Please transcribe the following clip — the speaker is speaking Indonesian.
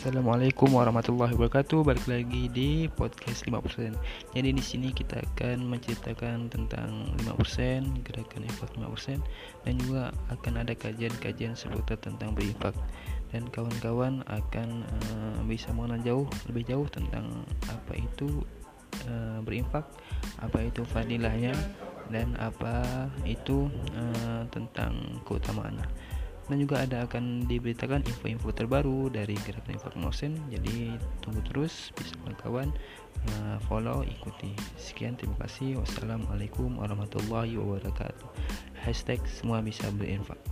Assalamualaikum warahmatullahi wabarakatuh. Balik lagi di podcast 5%. Jadi di sini kita akan menceritakan tentang 5%, gerakan infak 5% dan juga akan ada kajian-kajian seputar tentang berinfak. Dan kawan-kawan akan uh, bisa mengenal jauh lebih jauh tentang apa itu uh, berinfak, apa itu fadilahnya dan apa itu uh, tentang keutamaannya dan juga ada akan diberitakan info-info terbaru dari gerakan infak Nosen jadi tunggu terus bisa kawan uh, follow ikuti. Sekian terima kasih. Wassalamualaikum warahmatullahi wabarakatuh. Hashtag semua bisa berinfak